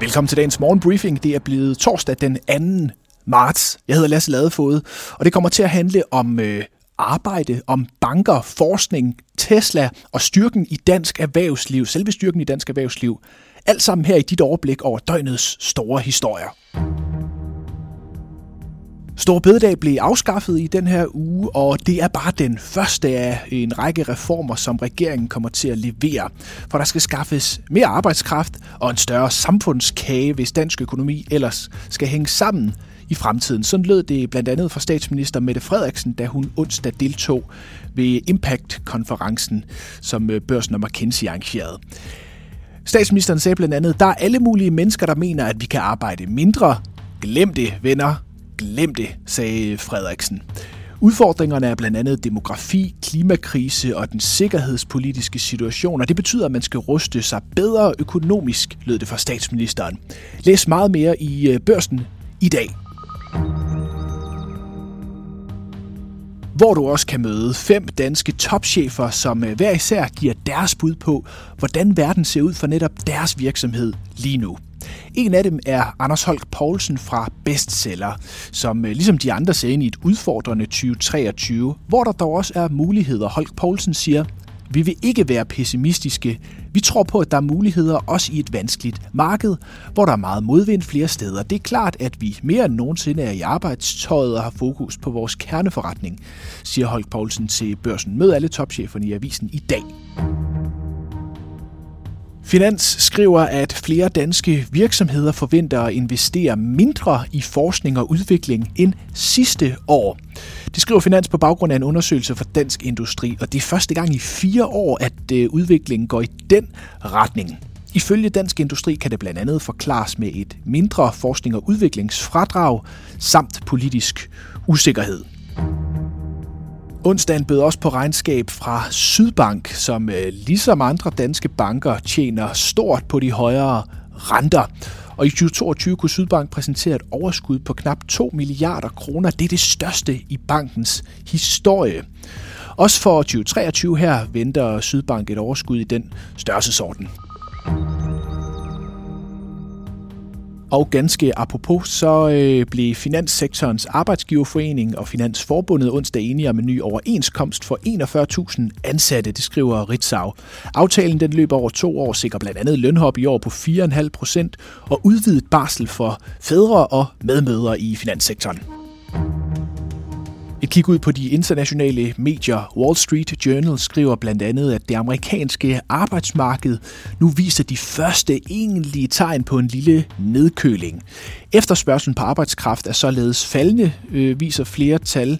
Velkommen til dagens morgenbriefing. Det er blevet torsdag den 2. marts. Jeg hedder Lasse Ladefod, og det kommer til at handle om øh, arbejde, om banker, forskning, Tesla og styrken i dansk erhvervsliv, selve styrken i dansk erhvervsliv. Alt sammen her i dit overblik over døgnets store historier. Stor bededag blev afskaffet i den her uge, og det er bare den første af en række reformer, som regeringen kommer til at levere. For der skal skaffes mere arbejdskraft og en større samfundskage, hvis dansk økonomi ellers skal hænge sammen i fremtiden. Sådan lød det blandt andet fra statsminister Mette Frederiksen, da hun onsdag deltog ved Impact-konferencen, som øh, Børsen og McKinsey arrangerede. Statsministeren sagde blandt andet, der er alle mulige mennesker, der mener, at vi kan arbejde mindre. Glem det, venner. Glem det, sagde Frederiksen. Udfordringerne er blandt andet demografi, klimakrise og den sikkerhedspolitiske situation, og det betyder, at man skal ruste sig bedre økonomisk, lød det fra statsministeren. Læs meget mere i øh, børsen i dag. hvor du også kan møde fem danske topchefer, som øh, hver især giver deres bud på, hvordan verden ser ud for netop deres virksomhed lige nu. En af dem er Anders Holk Poulsen fra Bestseller, som øh, ligesom de andre ser ind i et udfordrende 2023, hvor der dog også er muligheder. Holk Poulsen siger, vi vil ikke være pessimistiske. Vi tror på, at der er muligheder også i et vanskeligt marked, hvor der er meget modvind flere steder. Det er klart, at vi mere end nogensinde er i arbejdstøjet og har fokus på vores kerneforretning, siger Holk Poulsen til børsen. Mød alle topcheferne i avisen i dag. Finans skriver, at flere danske virksomheder forventer at investere mindre i forskning og udvikling end sidste år. Det skriver Finans på baggrund af en undersøgelse for Dansk Industri, og det er første gang i fire år, at øh, udviklingen går i den retning. Ifølge Dansk Industri kan det blandt andet forklares med et mindre forskning- og udviklingsfradrag samt politisk usikkerhed. Onsdagen bød også på regnskab fra Sydbank, som øh, ligesom andre danske banker tjener stort på de højere renter. Og i 2022 kunne Sydbank præsentere et overskud på knap 2 milliarder kroner. Det er det største i bankens historie. Også for 2023 her venter Sydbank et overskud i den størrelsesorden. Og ganske apropos, så øh, blev Finanssektorens Arbejdsgiverforening og Finansforbundet onsdag enige om en ny overenskomst for 41.000 ansatte, det skriver Ritzau. Aftalen den løber over to år, sikrer blandt andet lønhop i år på 4,5 procent og udvidet barsel for fædre og medmødre i finanssektoren. Et kig ud på de internationale medier. Wall Street Journal skriver blandt andet, at det amerikanske arbejdsmarked nu viser de første egentlige tegn på en lille nedkøling. Efterspørgselen på arbejdskraft er således faldende, øh, viser flere tal.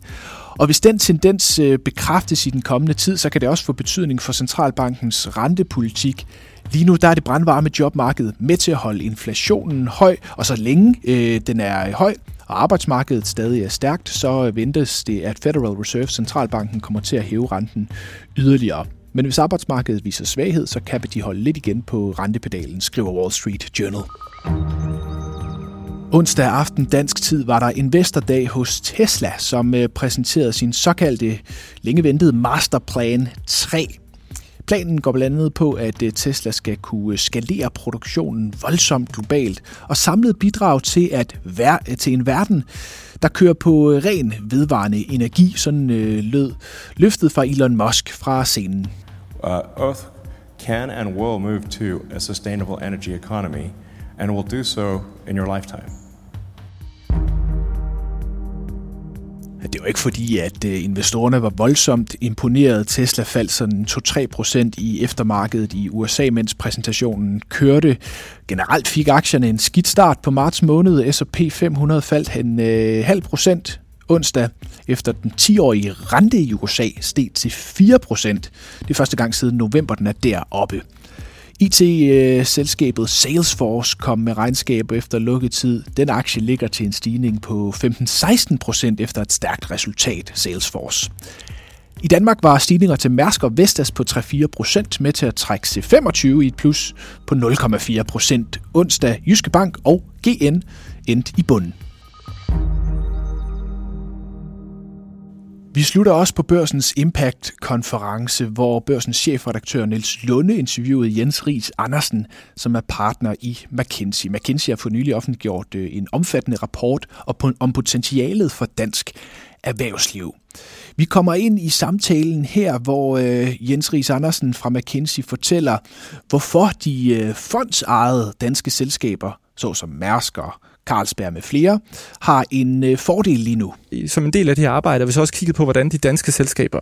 Og hvis den tendens øh, bekræftes i den kommende tid, så kan det også få betydning for centralbankens rentepolitik. Lige nu der er det brandvarme jobmarked med til at holde inflationen høj, og så længe øh, den er høj, og arbejdsmarkedet stadig er stærkt, så ventes det, at Federal Reserve Centralbanken kommer til at hæve renten yderligere. Men hvis arbejdsmarkedet viser svaghed, så kan de holde lidt igen på rentepedalen, skriver Wall Street Journal. Onsdag aften dansk tid var der investordag hos Tesla, som øh, præsenterede sin såkaldte længe ventede Masterplan 3. Planen går blandt andet på, at øh, Tesla skal kunne øh, skalere produktionen voldsomt globalt og samlet bidrag til at vær- til en verden, der kører på øh, ren vedvarende energi, sådan lød løftet fra Elon Musk fra scenen. Uh, Earth can and will move to a sustainable energy economy and will do so in your lifetime. Det var ikke fordi, at øh, investorerne var voldsomt imponeret. Tesla faldt sådan 2-3% i eftermarkedet i USA, mens præsentationen kørte. Generelt fik aktierne en skidt start på marts måned. S&P 500 faldt en øh, halv procent onsdag, efter den 10-årige rente i USA steg til 4%. Det er første gang siden november, den er deroppe. IT-selskabet øh, Salesforce kom med regnskab efter lukketid. Den aktie ligger til en stigning på 15-16 procent efter et stærkt resultat, Salesforce. I Danmark var stigninger til Mærsk og Vestas på 3-4 procent med til at trække C25 i et plus på 0,4 procent. Onsdag Jyske Bank og GN endte i bunden. Vi slutter også på Børsens Impact-konference, hvor Børsens chefredaktør Niels Lunde interviewede Jens Ries Andersen, som er partner i McKinsey. McKinsey har for nylig offentliggjort øh, en omfattende rapport om potentialet for dansk erhvervsliv. Vi kommer ind i samtalen her, hvor øh, Jens Ries Andersen fra McKinsey fortæller, hvorfor de øh, fondsejede danske selskaber, såsom Mærsk og Carlsberg med flere, har en øh, fordel lige nu. Som en del af det her arbejde har vi så også kigget på, hvordan de danske selskaber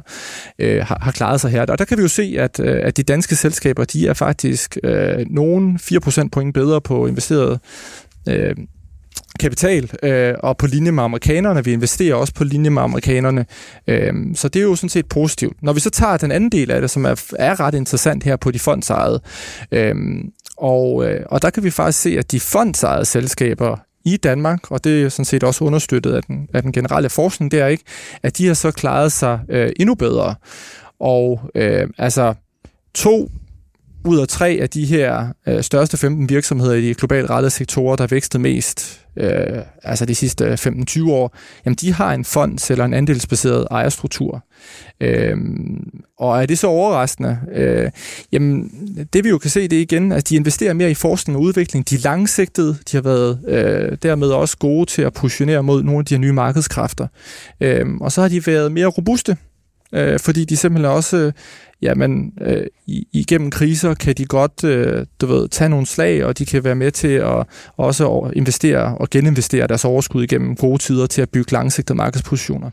øh, har, har klaret sig her. Og der kan vi jo se, at, øh, at de danske selskaber, de er faktisk øh, nogen 4% point bedre på investeret øh, kapital, øh, og på linje med amerikanerne. Vi investerer også på linje med amerikanerne. Øh, så det er jo sådan set positivt. Når vi så tager den anden del af det, som er, er ret interessant her på de fondsejede, øh, og, øh, og der kan vi faktisk se, at de fondsejede selskaber i Danmark, og det er sådan set også understøttet af den, af den generelle forskning, der, er ikke, at de har så klaret sig øh, endnu bedre. Og øh, altså to ud af tre af de her øh, største 15 virksomheder i de globalt rettede sektorer, der vækstede mest, øh, altså de sidste 15-20 år, jamen de har en fond eller en andelsbaseret ejerstruktur. Øh, og er det så overraskende? Øh, jamen, det vi jo kan se, det er igen, at de investerer mere i forskning og udvikling. De er langsigtede, de har været øh, dermed også gode til at positionere mod nogle af de her nye markedskræfter. Øh, og så har de været mere robuste, øh, fordi de simpelthen også øh, jamen, øh, igennem kriser kan de godt øh, du ved, tage nogle slag, og de kan være med til at også investere og geninvestere deres overskud igennem gode tider til at bygge langsigtede markedspositioner.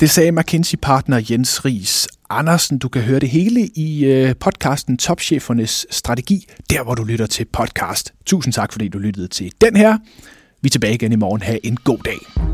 Det sagde McKinsey-partner Jens Ries Andersen. Du kan høre det hele i øh, podcasten Topchefernes Strategi, der hvor du lytter til podcast. Tusind tak, fordi du lyttede til den her. Vi er tilbage igen i morgen. Ha' en god dag.